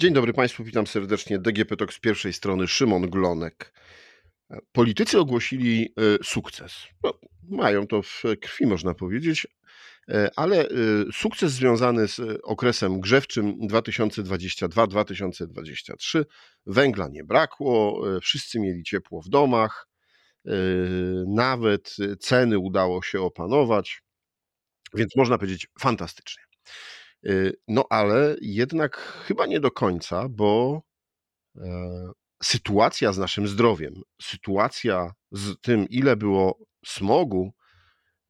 Dzień dobry Państwu, witam serdecznie. DGP Talk z pierwszej strony, Szymon Glonek. Politycy ogłosili e, sukces. No, mają to w krwi, można powiedzieć, e, ale e, sukces związany z okresem grzewczym 2022-2023. Węgla nie brakło, wszyscy mieli ciepło w domach, nawet ceny udało się opanować, więc można powiedzieć fantastycznie. Y, no ale jednak chyba nie do końca, bo e, sytuacja z naszym zdrowiem, sytuacja z tym, ile było smogu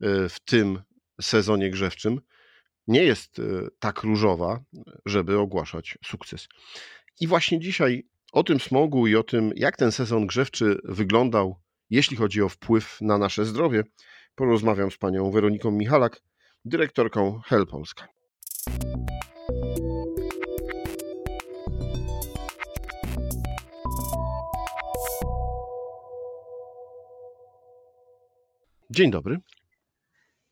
y, w tym sezonie grzewczym, nie jest y, tak różowa, żeby ogłaszać sukces. I właśnie dzisiaj o tym smogu i o tym, jak ten sezon grzewczy wyglądał, jeśli chodzi o wpływ na nasze zdrowie, porozmawiam z panią Weroniką Michalak, dyrektorką Hel Polska. Dzień dobry.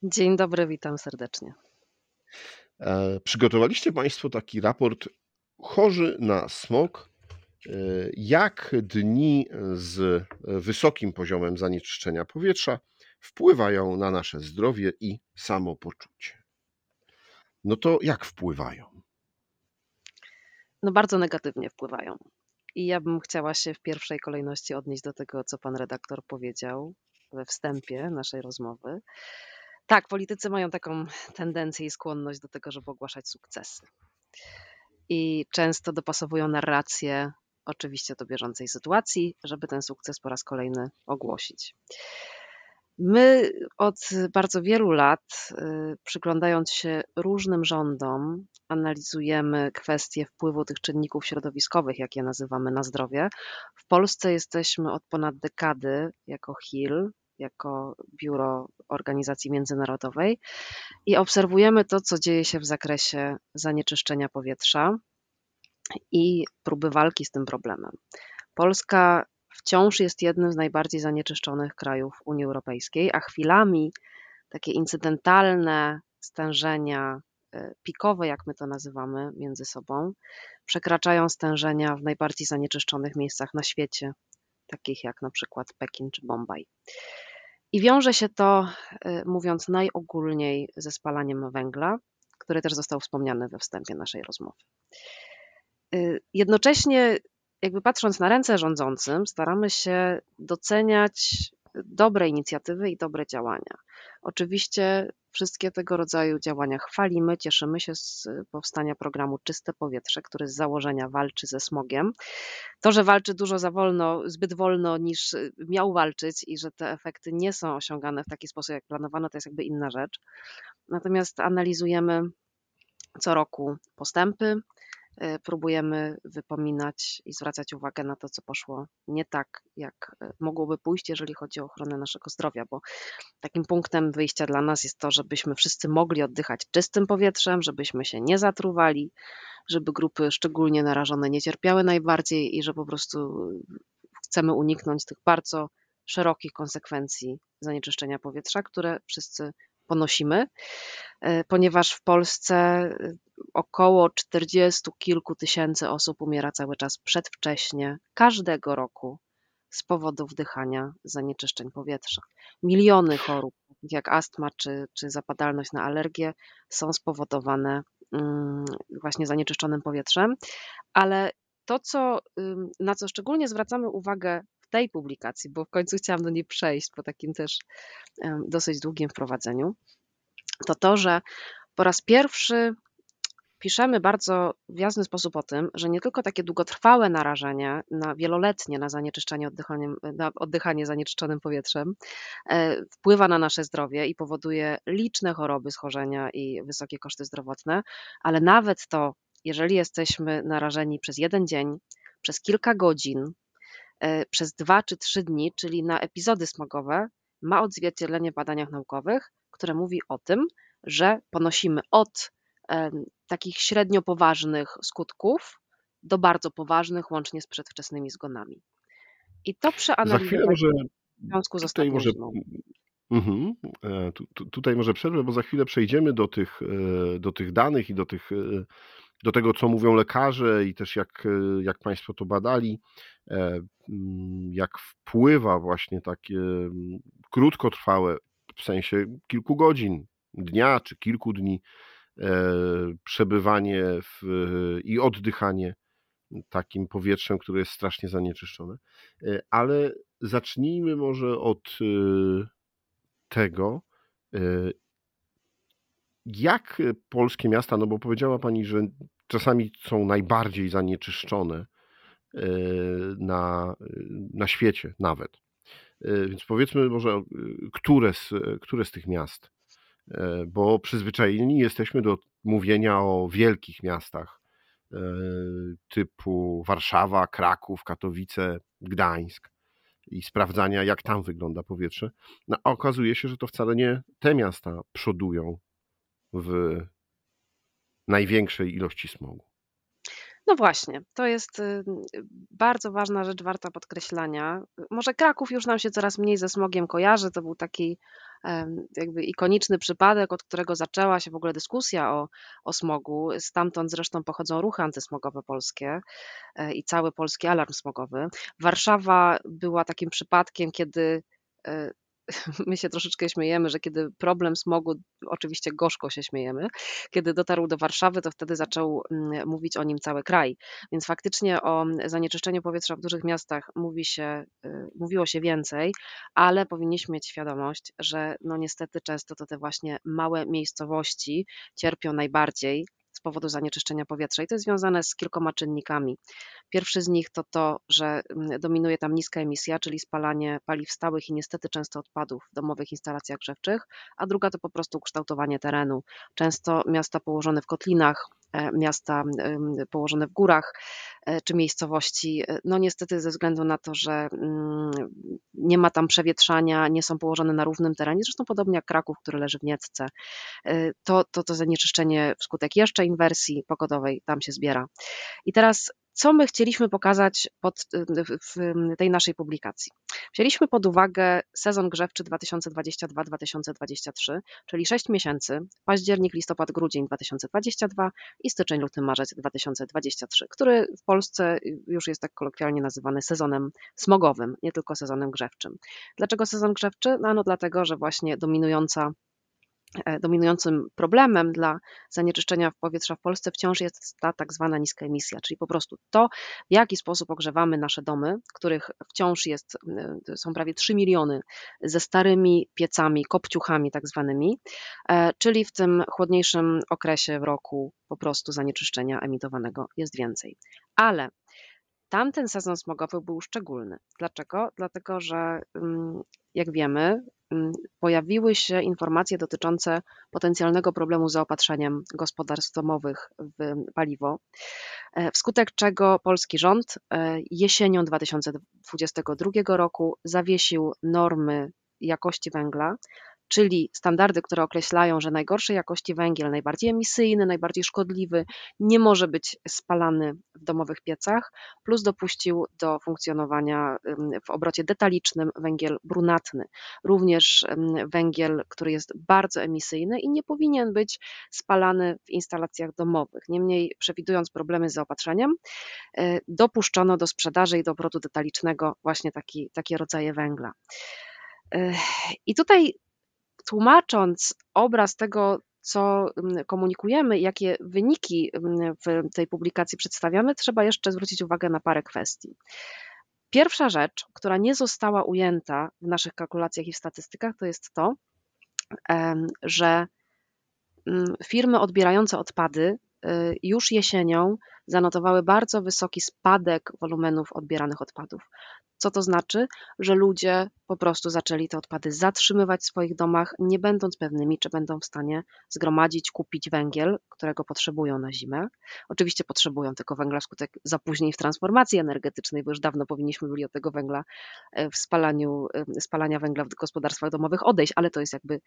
Dzień dobry, witam serdecznie. E, przygotowaliście Państwo taki raport chorzy na smog. E, jak dni z wysokim poziomem zanieczyszczenia powietrza wpływają na nasze zdrowie i samopoczucie? No to jak wpływają? No bardzo negatywnie wpływają. I ja bym chciała się w pierwszej kolejności odnieść do tego, co pan redaktor powiedział, we wstępie naszej rozmowy. Tak, politycy mają taką tendencję i skłonność do tego, żeby ogłaszać sukcesy. I często dopasowują narrację, oczywiście do bieżącej sytuacji, żeby ten sukces po raz kolejny ogłosić. My od bardzo wielu lat, y, przyglądając się różnym rządom, analizujemy kwestie wpływu tych czynników środowiskowych, jak je nazywamy, na zdrowie. W Polsce jesteśmy od ponad dekady jako HIL, jako biuro organizacji międzynarodowej i obserwujemy to, co dzieje się w zakresie zanieczyszczenia powietrza i próby walki z tym problemem. Polska wciąż jest jednym z najbardziej zanieczyszczonych krajów Unii Europejskiej, a chwilami takie incydentalne stężenia e, pikowe, jak my to nazywamy między sobą, przekraczają stężenia w najbardziej zanieczyszczonych miejscach na świecie, takich jak na przykład Pekin czy Bombaj. I wiąże się to, y, mówiąc najogólniej, ze spalaniem węgla, który też został wspomniany we wstępie naszej rozmowy. Y, jednocześnie, jakby patrząc na ręce rządzącym, staramy się doceniać dobre inicjatywy i dobre działania. Oczywiście wszystkie tego rodzaju działania chwalimy, cieszymy się z powstania programu Czyste Powietrze, który z założenia walczy ze smogiem. To, że walczy dużo za wolno, zbyt wolno niż miał walczyć i że te efekty nie są osiągane w taki sposób, jak planowano, to jest jakby inna rzecz. Natomiast analizujemy co roku postępy, próbujemy wypominać i zwracać uwagę na to, co poszło nie tak, jak e, mogłoby pójść, jeżeli chodzi o ochronę naszego zdrowia, bo takim punktem wyjścia dla nas jest to, żebyśmy wszyscy mogli oddychać czystym powietrzem, żebyśmy się nie zatruwali, żeby grupy szczególnie narażone nie cierpiały najbardziej i że po prostu chcemy uniknąć tych bardzo szerokich konsekwencji zanieczyszczenia powietrza, które wszyscy ponosimy, e, ponieważ w Polsce około 40 kilku tysięcy osób umiera cały czas przedwcześnie każdego roku z powodu wdychania zanieczyszczeń powietrza. Miliony chorób, jak astma czy, czy zapadalność na alergię, są spowodowane mm, właśnie zanieczyszczonym powietrzem, ale to, co, na co szczególnie zwracamy uwagę tej publikacji, bo w końcu chciałam do niej przejść po takim też dosyć długim wprowadzeniu, to to, że po raz pierwszy piszemy bardzo w jasny sposób o tym, że nie tylko takie długotrwałe narażenie na wieloletnie na zanieczyszczenie oddychaniem, na oddychanie zanieczyszczonym powietrzem e, wpływa na nasze zdrowie i powoduje liczne choroby, schorzenia i wysokie koszty zdrowotne, ale nawet to, jeżeli jesteśmy narażeni przez jeden dzień, przez kilka godzin, przez dwa czy trzy dni, czyli na epizody smogowe, ma odzwierciedlenie w badaniach naukowych, które mówi o tym, że ponosimy od takich średnio poważnych skutków do bardzo poważnych, łącznie z przedwczesnymi zgonami. I to przeanalizować może, w związku z ostatnią może Mhm. E, tu, tu, tutaj może przerwę, bo za chwilę przejdziemy do tych, e, do tych danych i do, tych, e, do tego, co mówią lekarze i też jak, jak Państwo to badali, jak wpływa właśnie takie mm, krótkotrwałe, w sensie kilku godzin, dnia czy kilku dni, przebywanie w, i oddychanie takim powietrzem, które jest strasznie zanieczyszczone. Ale zacznijmy może od tego, e, jak polskie miasta, no bo powiedziała Pani, że czasami są najbardziej zanieczyszczone e, na, na świecie nawet. E, więc powiedzmy może, które z, które z tych miast, bo przyzwyczajeni jesteśmy do mówienia o wielkich miastach typu Warszawa, Kraków, Katowice, Gdańsk i sprawdzania, jak tam wygląda powietrze. No, a okazuje się, że to wcale nie te miasta przodują w największej ilości smogu. No właśnie, to jest y, bardzo ważna rzecz, warta podkreślania. Może Kraków już nam się coraz mniej ze smogiem kojarzy. To był taki jakby ikoniczny przypadek, od którego zaczęła się w ogóle dyskusja o, o smogu. Stamtąd zresztą pochodzą ruchy antysmogowe polskie e, i cały polski alarm smogowy. Warszawa była takim przypadkiem, kiedy e, my się troszeczkę śmiejemy, że kiedy problem smogu, oczywiście gorzko się śmiejemy, kiedy dotarł do Warszawy, to wtedy zaczął mm, mówić o nim cały kraj. Więc faktycznie o zanieczyszczeniu powietrza w dużych miastach mówi się, y, mówiło się więcej, ale powinniśmy mieć świadomość, że no niestety często to te właśnie małe miejscowości cierpią najbardziej z powodu zanieczyszczenia powietrza i to jest związane z kilkoma czynnikami. Pierwszy z nich to to, że mm, dominuje tam niska emisja, czyli spalanie paliw stałych i niestety często odpadów w domowych instalacjach grzewczych, a druga to po prostu kształtowanie terenu. Często miasta położone w kotlinach, miasta położone w górach e, czy miejscowości, e, no niestety ze względu na to, że mm, nie ma tam przewietrzania, nie są położone na równym terenie, zresztą podobnie jak Kraków, który leży w Niecce, to, to, to zanieczyszczenie wskutek jeszcze inwersji pogodowej tam się zbiera. I teraz co my chcieliśmy pokazać pod, w tej naszej publikacji? Wzięliśmy pod uwagę sezon grzewczy 2022-2023, czyli 6 miesięcy, październik, listopad, grudzień 2022 i styczeń, luty, marzec 2023, który w Polsce już jest tak kolokwialnie nazywany sezonem smogowym, nie tylko sezonem grzewczym. Dlaczego sezon grzewczy? No, no dlatego, że właśnie dominująca dominującym problemem dla zanieczyszczenia powietrza w Polsce wciąż jest ta tak zwana niska emisja, czyli po prostu to, w jaki sposób ogrzewamy nasze domy, których wciąż jest, e, są prawie 3 miliony ze starymi piecami, kopciuchami tak zwanymi, e, czyli w tym chłodniejszym okresie w roku po prostu zanieczyszczenia emitowanego jest więcej. Ale tamten sezon smogowy był szczególny. Dlaczego? Dlatego, że mm, jak wiemy, pojawiły się informacje dotyczące potencjalnego problemu z zaopatrzeniem gospodarstw domowych w paliwo, e, wskutek czego polski rząd e, jesienią 2022 roku zawiesił normy jakości węgla, czyli standardy, które określają, że najgorszej jakości węgiel, najbardziej emisyjny, najbardziej szkodliwy, nie może być spalany w domowych piecach, plus dopuścił do funkcjonowania w obrocie detalicznym węgiel brunatny, również węgiel, który jest bardzo emisyjny i nie powinien być spalany w instalacjach domowych. Niemniej, przewidując problemy z zaopatrzeniem, e, dopuszczono do sprzedaży i do obrotu detalicznego właśnie taki, takie rodzaje węgla. E, I tutaj tłumacząc obraz tego, co mm, komunikujemy, jakie wyniki mm, w tej publikacji przedstawiamy, trzeba jeszcze zwrócić uwagę na parę kwestii. Pierwsza rzecz, która nie została ujęta w naszych kalkulacjach i w statystykach, to jest to, że mm, firmy odbierające odpady y, już jesienią zanotowały bardzo wysoki spadek wolumenów odbieranych odpadów. Co to znaczy? Że ludzie po prostu zaczęli te odpady zatrzymywać w swoich domach, nie będąc pewnymi, czy będą w stanie zgromadzić, kupić węgiel, którego potrzebują na zimę. Oczywiście potrzebują tego węgla wskutek zapóźnień w transformacji energetycznej, bo już dawno powinniśmy byli od tego węgla e, w spalaniu, e, spalania węgla w gospodarstwach domowych odejść, ale to jest jakby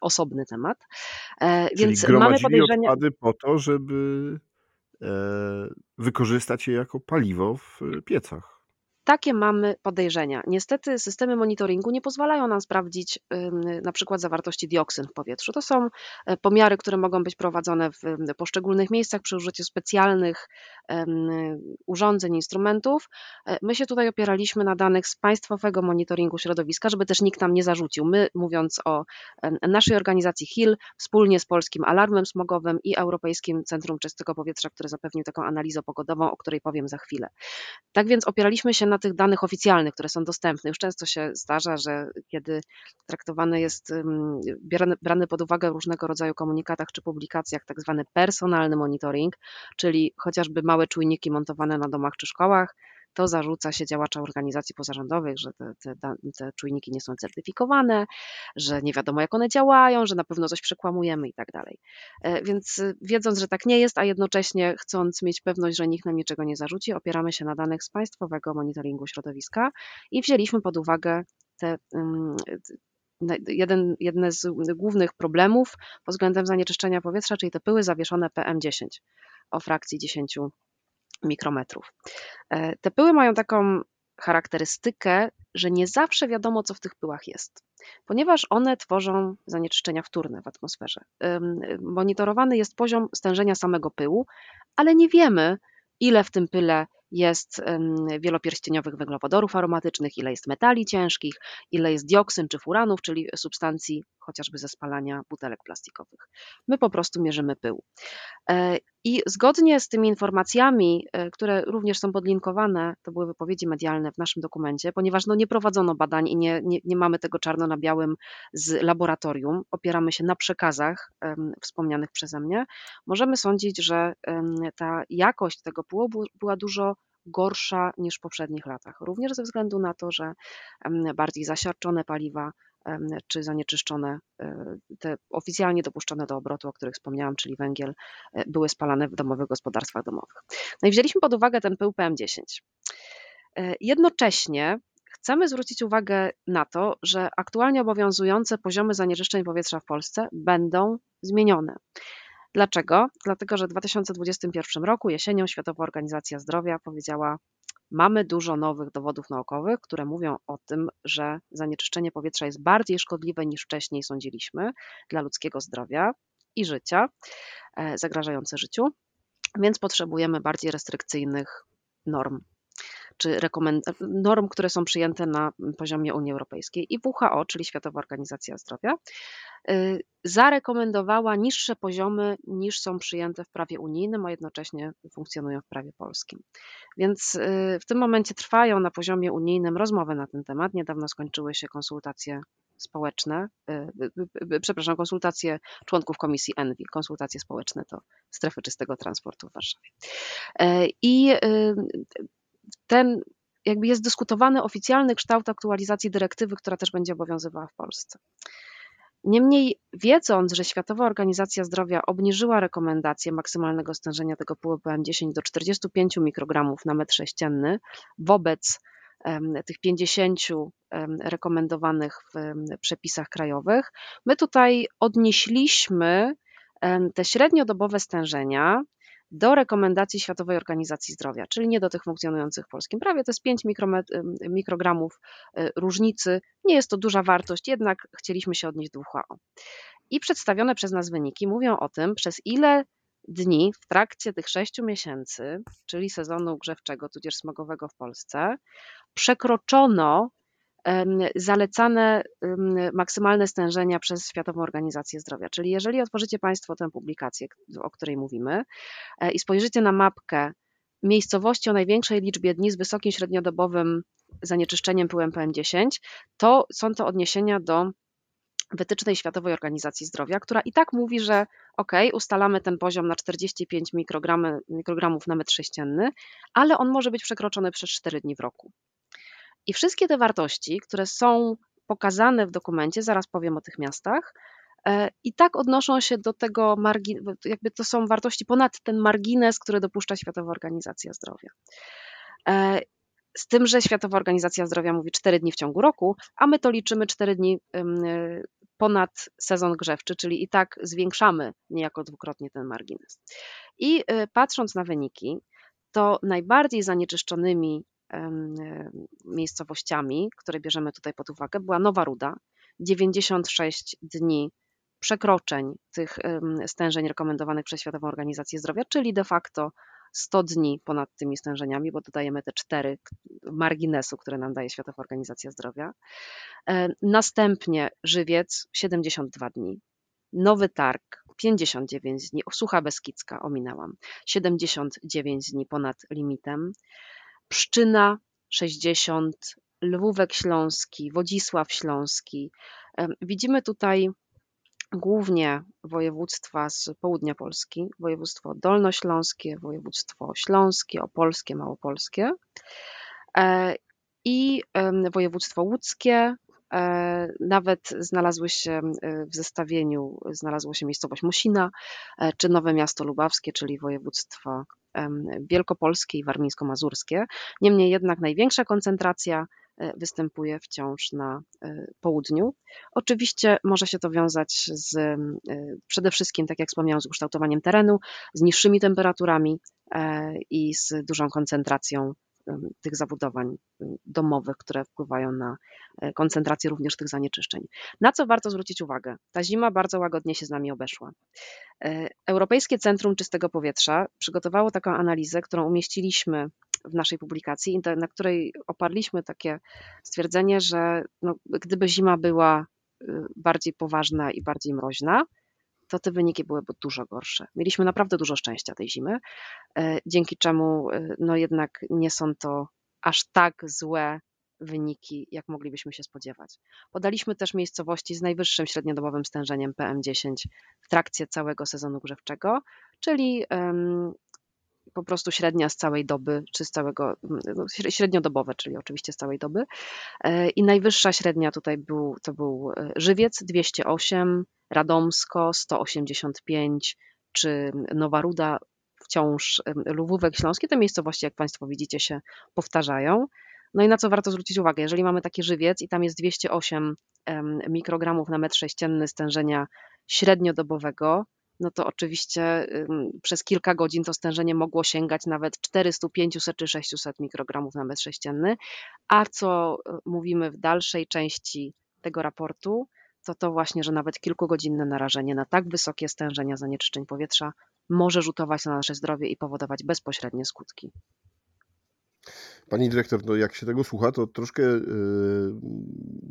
osobny temat. E, Czyli Więc mamy podejrzenie. odpady po to, żeby wykorzystać je jako paliwo w piecach. Takie mamy podejrzenia. Niestety systemy monitoringu nie pozwalają nam sprawdzić na przykład zawartości dioksyn w powietrzu. To są e, pomiary, które mogą być prowadzone w poszczególnych miejscach przy użyciu specjalnych urządzeń, instrumentów. E, my się tutaj opieraliśmy na danych z Państwowego Monitoringu Środowiska, żeby też nikt nam nie zarzucił. My, mówiąc o naszej organizacji HIL, wspólnie z Polskim Alarmem Smogowym i Europejskim Centrum Czystego Powietrza, które zapewnił taką analizę pogodową, o której powiem za chwilę. Tak więc opieraliśmy się na tych danych oficjalnych, które są dostępne. Już często się zdarza, że kiedy traktowany jest, brany, brany pod uwagę w różnego rodzaju komunikatach czy publikacjach tak zwany personalny monitoring, czyli chociażby małe czujniki montowane na domach czy szkołach, to zarzuca się działaczom organizacji pozarządowych, że te, te, te, czujniki nie są certyfikowane, że nie wiadomo jak one działają, że na pewno coś przekłamujemy i tak dalej. E, więc y, wiedząc, że tak nie jest, a jednocześnie chcąc mieć pewność, że nikt nam niczego nie zarzuci, opieramy się na danych z Państwowego Monitoringu Środowiska i wzięliśmy pod uwagę te jeden, z głównych problemów pod względem zanieczyszczenia powietrza, czyli te pyły zawieszone PM10 o frakcji 10 mikrometrów. E, te pyły mają taką charakterystykę, że nie zawsze wiadomo, co w tych pyłach jest, ponieważ one tworzą zanieczyszczenia wtórne w atmosferze. Monitorowany jest poziom stężenia samego pyłu, ale nie wiemy, ile w tym pyle jest wielopierścieniowych węglowodorów aromatycznych, ile jest metali ciężkich, ile jest dioksyn czy furanów, czyli substancji chociażby ze spalania butelek plastikowych. My po prostu mierzymy pył. E, I zgodnie z tymi informacjami, e, które również są podlinkowane, to były wypowiedzi medialne w naszym dokumencie, ponieważ no nie prowadzono badań i nie, nie, nie mamy tego czarno na białym z laboratorium, opieramy się na przekazach um, wspomnianych przeze mnie, możemy sądzić, że um, ta jakość tego pyłu była dużo gorsza niż w poprzednich latach. Również ze względu na to, że bardziej zasiarczone paliwa czy zanieczyszczone, e, te oficjalnie dopuszczone do obrotu, o których wspomniałam, czyli węgiel, e, były spalane w domowych gospodarstwach domowych. No i wzięliśmy pod uwagę ten pył PM10. E, jednocześnie chcemy zwrócić uwagę na to, że aktualnie obowiązujące poziomy zanieczyszczeń powietrza w Polsce będą zmienione. Dlaczego? Dlatego, że w 2021 roku jesienią Światowa Organizacja Zdrowia powiedziała, Mamy dużo nowych dowodów naukowych, które mówią o tym, że zanieczyszczenie powietrza jest bardziej szkodliwe niż wcześniej sądziliśmy dla ludzkiego zdrowia i życia, e, zagrażające życiu, więc potrzebujemy bardziej restrykcyjnych norm czy norm, które są przyjęte na poziomie Unii Europejskiej. I WHO, czyli Światowa Organizacja Zdrowia, y, zarekomendowała niższe poziomy niż są przyjęte w prawie unijnym, a jednocześnie funkcjonują w prawie polskim. Więc y, w tym momencie trwają na poziomie unijnym rozmowy na ten temat. Niedawno skończyły się konsultacje społeczne, y, przepraszam, konsultacje członków komisji ENVI. Konsultacje społeczne to strefy czystego transportu w Warszawie. I ten jakby jest dyskutowany oficjalny kształt aktualizacji dyrektywy, która też będzie obowiązywała w Polsce. Niemniej, wiedząc, że Światowa Organizacja Zdrowia obniżyła rekomendację maksymalnego stężenia tego pyłu PM10 do 45 mikrogramów na metr sześcienny wobec tych 50 rekomendowanych w przepisach krajowych, my tutaj odnieśliśmy te średniodobowe stężenia do rekomendacji Światowej Organizacji Zdrowia, czyli nie do tych funkcjonujących w polskim prawie. To jest 5 mikrogramów y, różnicy. Nie jest to duża wartość, jednak chcieliśmy się odnieść do WHO. I przedstawione przez nas wyniki mówią o tym, przez ile dni w trakcie tych sześciu miesięcy, czyli sezonu grzewczego, tudzież smogowego w Polsce, przekroczono zalecane maksymalne stężenia przez Światową Organizację Zdrowia. Czyli jeżeli otworzycie Państwo tę publikację, o której mówimy, e, i spojrzycie na mapkę miejscowości o największej liczbie dni z wysokim średniodobowym zanieczyszczeniem pyłem PM10, to są to odniesienia do wytycznej Światowej Organizacji Zdrowia, która i tak mówi, że ok, ustalamy ten poziom na 45 mikrogramów na metr sześcienny, ale on może być przekroczony przez 4 dni w roku. I wszystkie te wartości, które są pokazane w dokumencie, zaraz powiem o tych miastach, e, i tak odnoszą się do tego, jakby to są wartości ponad ten margines, który dopuszcza Światowa Organizacja Zdrowia. E, z tym, że Światowa Organizacja Zdrowia mówi 4 dni w ciągu roku, a my to liczymy 4 dni ponad sezon grzewczy, czyli i tak zwiększamy niejako dwukrotnie ten margines. I e, patrząc na wyniki, to najbardziej zanieczyszczonymi miejscowościami, które bierzemy tutaj pod uwagę, była Nowa Ruda, 96 dni przekroczeń tych stężeń rekomendowanych przez Światową Organizację Zdrowia, czyli de facto 100 dni ponad tymi stężeniami, bo dodajemy te cztery marginesu, które nam daje Światowa Organizacja Zdrowia. E, następnie żywiec 72 dni, Nowy Targ 59 dni, Sucha Beskidzka ominęłam, 79 dni ponad limitem, Pszczyna 60, Lwówek Śląski, Wodzisław Śląski. Widzimy tutaj głównie województwa z południa Polski, województwo dolnośląskie, województwo śląskie, opolskie, małopolskie e, i województwo łódzkie. E, nawet znalazły się w zestawieniu, znalazło się miejscowość Musina, e, czy Nowe Miasto Lubawskie, czyli województwo wielkopolskie i warmińsko-mazurskie. Niemniej jednak największa koncentracja E, występuje wciąż na e, południu. Oczywiście może się to wiązać z e, przede wszystkim, tak jak wspomniałam, z ukształtowaniem terenu, z niższymi temperaturami i z dużą koncentracją tych zabudowań domowych, które wpływają na koncentrację również tych zanieczyszczeń. Na co warto zwrócić uwagę? Ta zima bardzo łagodnie się z nami obeszła. Europejskie Centrum Czystego Powietrza przygotowało taką analizę, którą umieściliśmy w naszej publikacji, na której oparliśmy takie stwierdzenie, że no, gdyby zima była y, bardziej poważna i bardziej mroźna, to te wyniki byłyby dużo gorsze. Mieliśmy naprawdę dużo szczęścia tej zimy, e, dzięki czemu y, no jednak nie są to aż tak złe wyniki, jak moglibyśmy się spodziewać. Podaliśmy też miejscowości z najwyższym średniodobowym stężeniem PM10 w trakcie całego sezonu grzewczego, czyli po prostu średnia z całej doby, czy z całego, no, średniodobowe, czyli oczywiście z całej doby. E, I najwyższa średnia tutaj był, to był e, Żywiec 208, Radomsko 185, czy Nowa Ruda wciąż Lwówek Śląski. Te miejscowości, jak Państwo widzicie, się powtarzają. No i na co warto zwrócić uwagę, jeżeli mamy taki żywiec i tam jest 208 mikrogramów na metr sześcienny stężenia średniodobowego, no to oczywiście przez kilka godzin to stężenie mogło sięgać nawet 400, 500 czy 600 mikrogramów na metr sześcienny. A co e, mówimy w dalszej części tego raportu, to to właśnie, że nawet kilkugodzinne narażenie na tak wysokie stężenia zanieczyszczeń powietrza może rzutować na nasze zdrowie i powodować bezpośrednie skutki. Pani dyrektor, no jak się tego słucha, to troszkę y,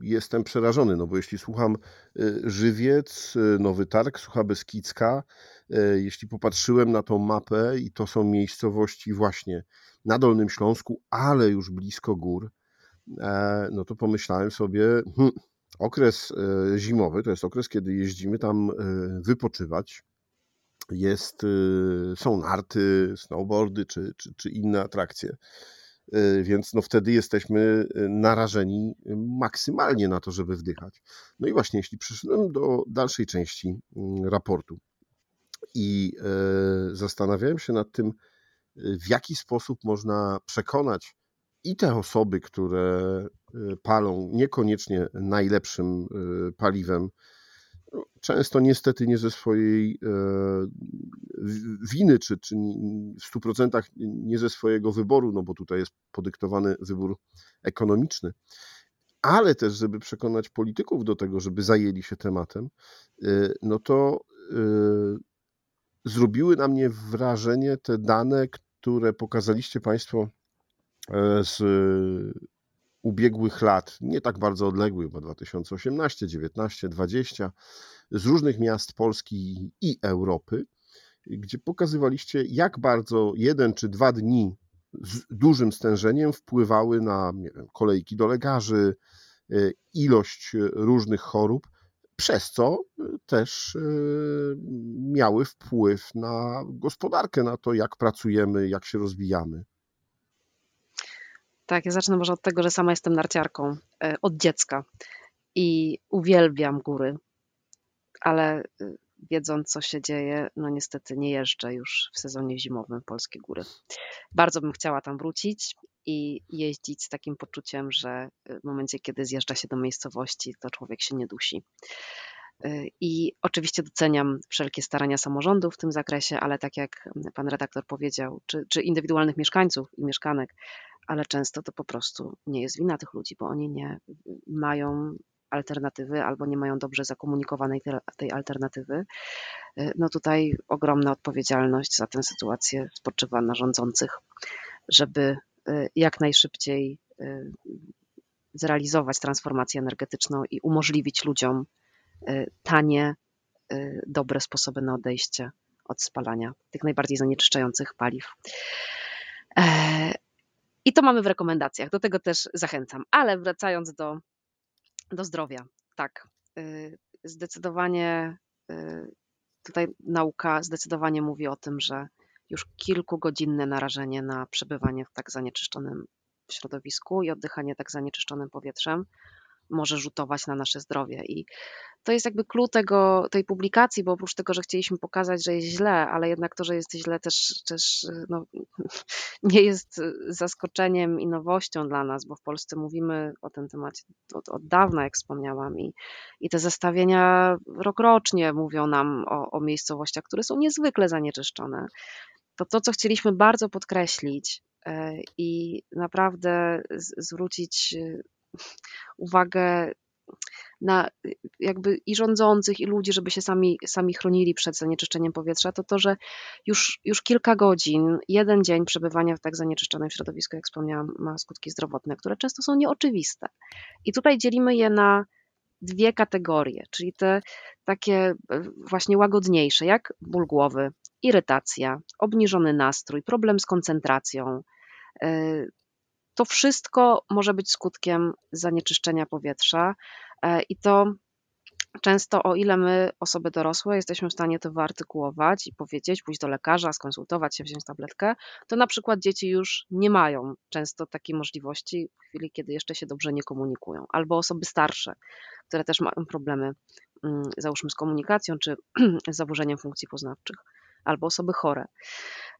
jestem przerażony, no bo jeśli słucham y, Żywiec, y, Nowy Targ, Sucha Beskidzka, jeśli popatrzyłem na tą mapę i to są miejscowości właśnie na Dolnym Śląsku, ale już blisko gór, e, no to pomyślałem sobie, hmm, okres zimowy to jest okres, kiedy jeździmy tam wypoczywać. Jest, są narty, snowboardy czy, czy, czy inne atrakcje. Y, więc no wtedy jesteśmy y, narażeni maksymalnie na to, żeby wdychać. No i właśnie, jeśli przyszedłem do dalszej części mm, raportu i y, zastanawiałem się nad tym, w jaki sposób można przekonać i te osoby, które palą niekoniecznie najlepszym paliwem, często niestety nie ze swojej e, winy, czy, czy w 100% nie ze swojego wyboru, no bo tutaj jest podyktowany wybór ekonomiczny, ale też, żeby przekonać polityków do tego, żeby zajęli się tematem, e, no to e, zrobiły na mnie wrażenie te dane, które pokazaliście Państwo z ubiegłych lat, nie tak bardzo odległych, bo 2018, 19, 20, z różnych miast Polski i Europy, gdzie pokazywaliście, jak bardzo jeden czy dwa dni z dużym stężeniem wpływały na wiem, kolejki do lekarzy, e, ilość różnych chorób, przez co też e, miały wpływ na gospodarkę, na to, jak pracujemy, jak się rozwijamy. Tak, ja zacznę może od tego, że sama jestem narciarką e, od dziecka i uwielbiam góry, ale e, wiedząc, co się dzieje, no niestety nie jeżdżę już w sezonie zimowym polskie góry. Bardzo bym chciała tam wrócić i jeździć z takim poczuciem, że e, w momencie, kiedy zjeżdża się do miejscowości, to człowiek się nie dusi. I oczywiście doceniam wszelkie starania samorządów w tym zakresie, ale tak jak pan redaktor powiedział, czy, czy indywidualnych mieszkańców i mieszkanek, ale często to po prostu nie jest wina tych ludzi, bo oni nie mają alternatywy albo nie mają dobrze zakomunikowanej tej alternatywy. No tutaj ogromna odpowiedzialność za tę sytuację spoczywa na rządzących, żeby jak najszybciej zrealizować transformację energetyczną i umożliwić ludziom tanie, dobre sposoby na odejście od spalania tych najbardziej zanieczyszczających paliw. E, I to mamy w rekomendacjach, do tego też zachęcam. Ale wracając do, do zdrowia, tak, zdecydowanie tutaj nauka zdecydowanie mówi o tym, że już kilkugodzinne narażenie na przebywanie w tak zanieczyszczonym środowisku i oddychanie tak zanieczyszczonym powietrzem może rzutować na nasze zdrowie. I to jest jakby clue tego, tej publikacji, bo oprócz tego, że chcieliśmy pokazać, że jest źle, ale jednak to, że jest źle też, też no, nie jest zaskoczeniem i nowością dla nas, bo w Polsce mówimy o tym temacie od, od dawna, jak wspomniałam, i, i te zestawienia rokrocznie mówią nam o, o miejscowościach, które są niezwykle zanieczyszczone. To to, co chcieliśmy bardzo podkreślić, e, i naprawdę zwrócić uwagę na jakby i rządzących, i ludzi, żeby się sami, sami chronili przed zanieczyszczeniem powietrza, to to, że już, już kilka godzin, jeden dzień przebywania w tak zanieczyszczonym środowisku, jak wspomniałam, ma skutki zdrowotne, które często są nieoczywiste. I tutaj dzielimy je na dwie kategorie, czyli te takie e, właśnie łagodniejsze, jak ból głowy, irytacja, obniżony nastrój, problem z koncentracją, e, to wszystko może być skutkiem zanieczyszczenia powietrza e, i to często, o ile my, osoby dorosłe, jesteśmy w stanie to wyartykułować i powiedzieć, pójść do lekarza, skonsultować się, wziąć tabletkę, to na przykład dzieci już nie mają często takiej możliwości w chwili, kiedy jeszcze się dobrze nie komunikują, albo osoby starsze, które też mają problemy, mm, załóżmy z komunikacją czy z zaburzeniem funkcji poznawczych albo osoby chore.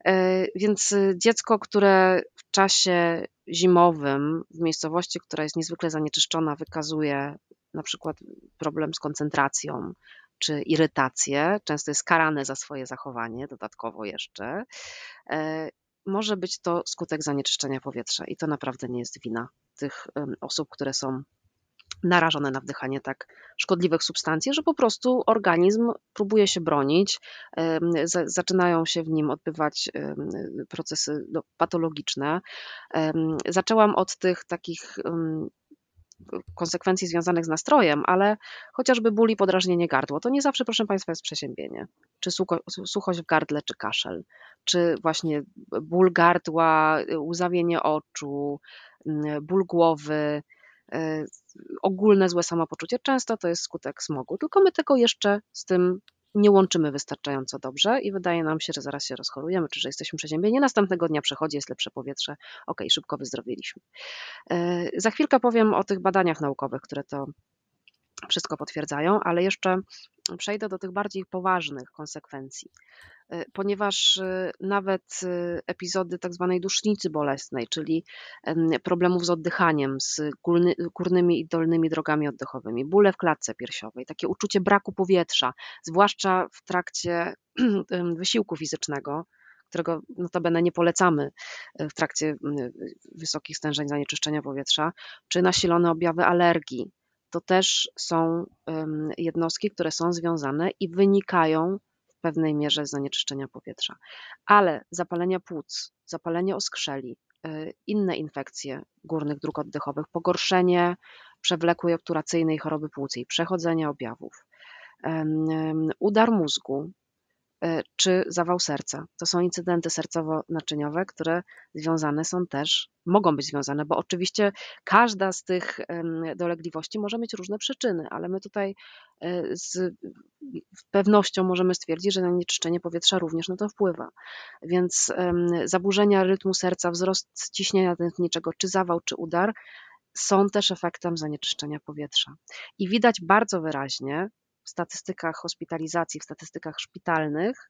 E, więc y, dziecko, które w czasie zimowym w miejscowości, która jest niezwykle zanieczyszczona, wykazuje na przykład problem z koncentracją czy irytację, często jest karane za swoje zachowanie, dodatkowo jeszcze, e, może być to skutek zanieczyszczenia powietrza i to naprawdę nie jest wina tych osób, które są narażone na wdychanie tak szkodliwych substancji, że po prostu organizm próbuje się bronić, zaczynają się w nim odbywać procesy no, patologiczne. Zaczęłam od tych takich konsekwencji związanych z nastrojem, ale chociażby ból i podrażnienie gardła, to nie zawsze, proszę Państwa, jest przeziębienie. Czy suchość w gardle, czy kaszel, czy właśnie ból gardła, łzawienie oczu, ból głowy, ogólne złe samopoczucie. Często to jest skutek smogu, tylko my tego jeszcze z tym nie łączymy wystarczająco dobrze i wydaje nam się, że zaraz się rozchorujemy, czy że jesteśmy przeziębieni. Następnego dnia przechodzi, jest lepsze powietrze, ok, szybko wyzdrowieliśmy. E, za chwilkę powiem o tych badaniach naukowych, które to wszystko potwierdzają, ale jeszcze przejdę do tych bardziej poważnych konsekwencji. E, ponieważ e, nawet e, epizody tak zwanej dusznicy bolesnej, czyli problemów z oddychaniem, z górnymi i dolnymi drogami oddechowymi, bóle w klatce piersiowej, takie uczucie braku powietrza, zwłaszcza w trakcie wysiłku fizycznego, którego notabene nie polecamy w trakcie wysokich stężeń zanieczyszczenia powietrza, czy nasilone objawy alergii. To też są jednostki, które są związane i wynikają pewnej mierze zanieczyszczenia powietrza. Ale zapalenia płuc, zapalenie oskrzeli, y, inne infekcje górnych dróg oddechowych, pogorszenie przewlekłej obturacyjnej choroby płucej, przechodzenie objawów, udar mózgu, czy zawał serca. To są incydenty sercowo-naczyniowe, które związane są też, mogą być związane, bo oczywiście każda z tych dolegliwości może mieć różne przyczyny, ale my tutaj e, z pewnością możemy stwierdzić, że zanieczyszczenie powietrza również na to wpływa. Więc zaburzenia rytmu serca, wzrost ciśnienia tętniczego, czy zawał, czy udar są też efektem zanieczyszczenia powietrza. I widać bardzo wyraźnie, w statystykach hospitalizacji, w statystykach szpitalnych,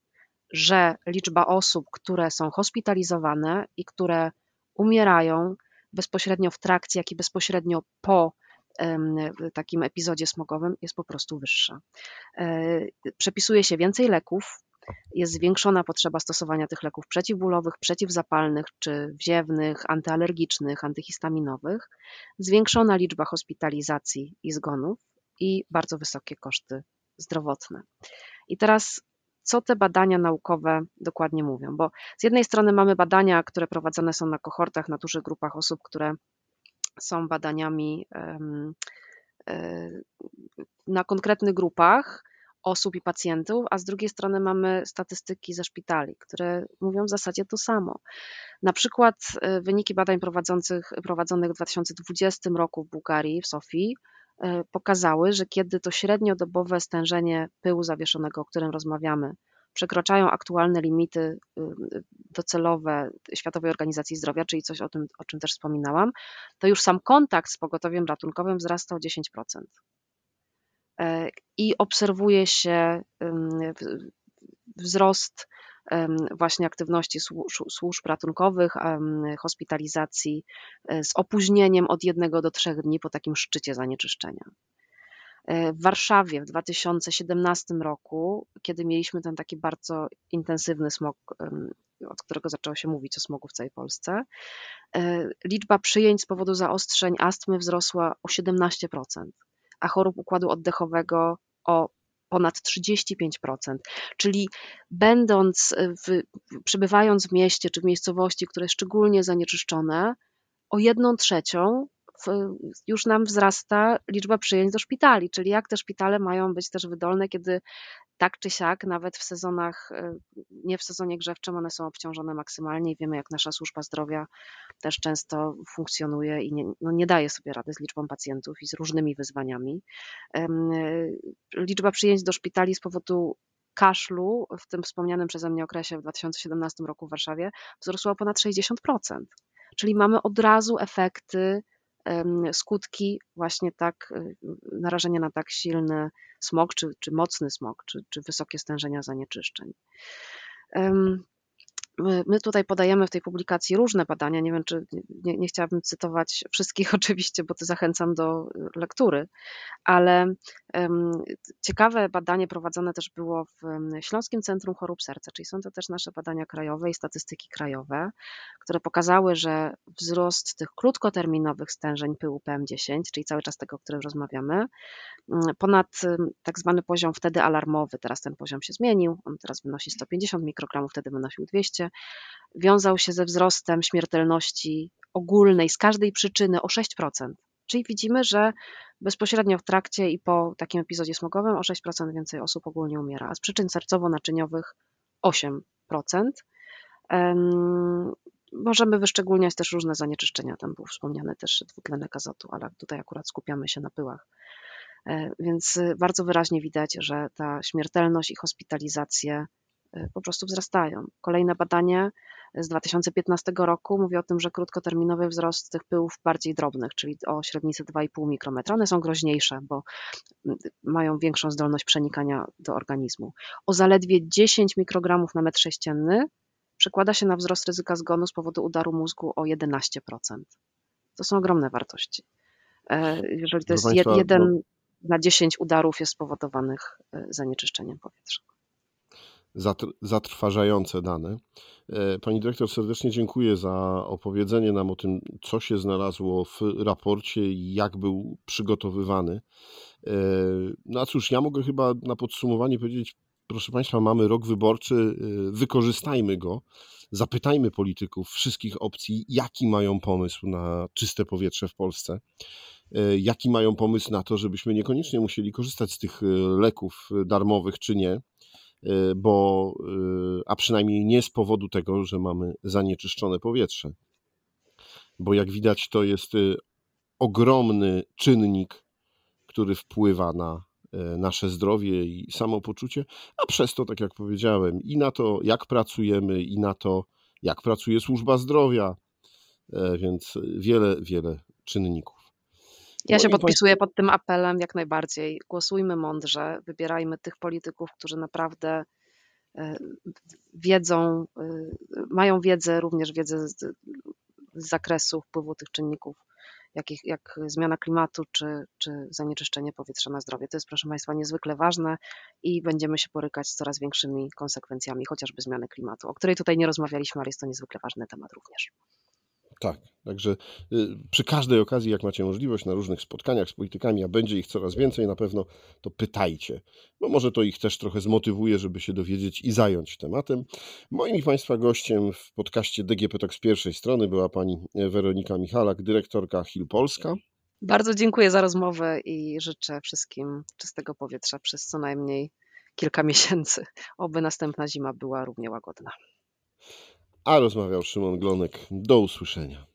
że liczba osób, które są hospitalizowane i które umierają bezpośrednio w trakcie, jak i bezpośrednio po takim epizodzie smogowym jest po prostu wyższa. E, przepisuje się więcej leków, jest zwiększona potrzeba stosowania tych leków przeciwbólowych, przeciwzapalnych czy wziewnych, antyalergicznych, antyhistaminowych, zwiększona liczba hospitalizacji i zgonów i bardzo wysokie koszty zdrowotne. I teraz co te badania naukowe dokładnie mówią? Bo z jednej strony mamy badania, które prowadzone są na kohortach, na dużych grupach osób, które są badaniami e, na konkretnych grupach osób i pacjentów, a z drugiej strony mamy statystyki ze szpitali, które mówią w zasadzie to samo. Na przykład e, wyniki badań prowadzonych w 2020 roku w Bułgarii, w Sofii, pokazały, że kiedy to średniodobowe stężenie pyłu zawieszonego, o którym rozmawiamy, przekraczają aktualne limity y, y, docelowe Światowej Organizacji Zdrowia, czyli coś o tym, o czym też wspominałam, to już sam kontakt z pogotowiem ratunkowym wzrasta o 10%. E, I obserwuje się wzrost właśnie aktywności służb ratunkowych, hospitalizacji e, z opóźnieniem od jednego do trzech dni po takim szczycie zanieczyszczenia. E, w Warszawie w 2017 roku, kiedy mieliśmy ten taki bardzo intensywny smog, od którego zaczęło się mówić o smogu w całej Polsce, e, liczba przyjęć z powodu zaostrzeń astmy wzrosła o 17%, a chorób układu oddechowego o ponad 35%. Czyli będąc, w, przebywając w mieście czy w miejscowości, które jest szczególnie zanieczyszczone, o jedną trzecią już nam wzrasta liczba przyjęć do szpitali, czyli jak te szpitale mają być też wydolne, kiedy tak czy siak, nawet w sezonach, e, nie w sezonie grzewczym, one są obciążone maksymalnie i wiemy, jak nasza służba zdrowia też często funkcjonuje i nie, no nie daje sobie rady z liczbą pacjentów i z różnymi wyzwaniami. E, liczba przyjęć do szpitali z powodu kaszlu w tym wspomnianym przeze mnie okresie w 2017 roku w Warszawie wzrosła o ponad 60%. Czyli mamy od razu efekty skutki właśnie tak, y, narażenia na tak silny smog, czy, czy mocny smog, czy, czy wysokie stężenia zanieczyszczeń. My tutaj podajemy w tej publikacji różne badania. Nie wiem, czy nie, nie, chciałabym cytować wszystkich, oczywiście, bo to zachęcam do lektury, ale um, ciekawe badanie prowadzone też było w Śląskim Centrum Chorób Serca, czyli są to też nasze badania krajowe i statystyki krajowe, które pokazały, że wzrost tych krótkoterminowych stężeń pyłu PM10, czyli cały czas tego, o którym rozmawiamy, ponad tak zwany poziom wtedy alarmowy, teraz ten poziom się zmienił, on teraz wynosi 150 mikrogramów, wtedy wynosił 200, wiązał się ze wzrostem śmiertelności ogólnej z każdej przyczyny o 6%. Czyli widzimy, że bezpośrednio w trakcie i po takim epizodzie smogowym o 6% więcej osób ogólnie umiera, a z przyczyn sercowo-naczyniowych 8%. Możemy wyszczególniać też różne zanieczyszczenia, tam był wspomniany też dwutlenek azotu, ale tutaj akurat skupiamy się na pyłach. E, więc bardzo wyraźnie widać, że ta śmiertelność i hospitalizacje po prostu wzrastają. Kolejne badanie z 2015 roku mówi o tym, że krótkoterminowy wzrost tych pyłów bardziej drobnych, czyli o średnicy 2,5 mikrometra, one są groźniejsze, bo mają większą zdolność przenikania do organizmu. O zaledwie 10 mikrogramów na metr sześcienny przekłada się na wzrost ryzyka zgonu z powodu udaru mózgu o 11%. To są ogromne wartości. E, jeżeli to jest jeden na 10 udarów jest spowodowanych e, zanieczyszczeniem powietrza. Zatrważające dane. E, pani dyrektor, serdecznie dziękuję za opowiedzenie nam o tym, co się znalazło w raporcie i jak był przygotowywany. E, no a cóż, ja mogę chyba na podsumowanie powiedzieć, proszę Państwa, mamy rok wyborczy, wykorzystajmy go, zapytajmy polityków wszystkich opcji, jaki mają pomysł na czyste powietrze w Polsce. E, jaki mają pomysł na to, żebyśmy niekoniecznie musieli korzystać z tych e, leków e, darmowych czy nie, bo, a przynajmniej nie z powodu tego, że mamy zanieczyszczone powietrze. Bo jak widać, to jest ogromny czynnik, który wpływa na nasze zdrowie i samopoczucie, a przez to, tak jak powiedziałem, i na to, jak pracujemy, i na to, jak pracuje służba zdrowia, więc wiele, wiele czynników. Ja się podpisuję pod tym apelem jak najbardziej. Głosujmy mądrze, wybierajmy tych polityków, którzy naprawdę e, wiedzą, e, mają wiedzę, również wiedzę z, z zakresu wpływu tych czynników jak, jak zmiana klimatu czy, czy zanieczyszczenie powietrza na zdrowie. To jest, proszę Państwa, niezwykle ważne i będziemy się borykać z coraz większymi konsekwencjami, chociażby zmiany klimatu, o której tutaj nie rozmawialiśmy, ale jest to niezwykle ważny temat również. Tak, także y, przy każdej okazji, jak macie możliwość, na różnych spotkaniach z politykami, a będzie ich coraz więcej na pewno, to pytajcie, bo może to ich też trochę zmotywuje, żeby się dowiedzieć i zająć tematem. Moim i Państwa gościem w podcaście DGP Talk z pierwszej strony była pani Weronika Michalak, dyrektorka Hill Polska. Bardzo dziękuję za rozmowę i życzę wszystkim czystego powietrza przez co najmniej kilka miesięcy. Oby następna zima była równie łagodna a rozmawiał Szymon Glonek. Do usłyszenia.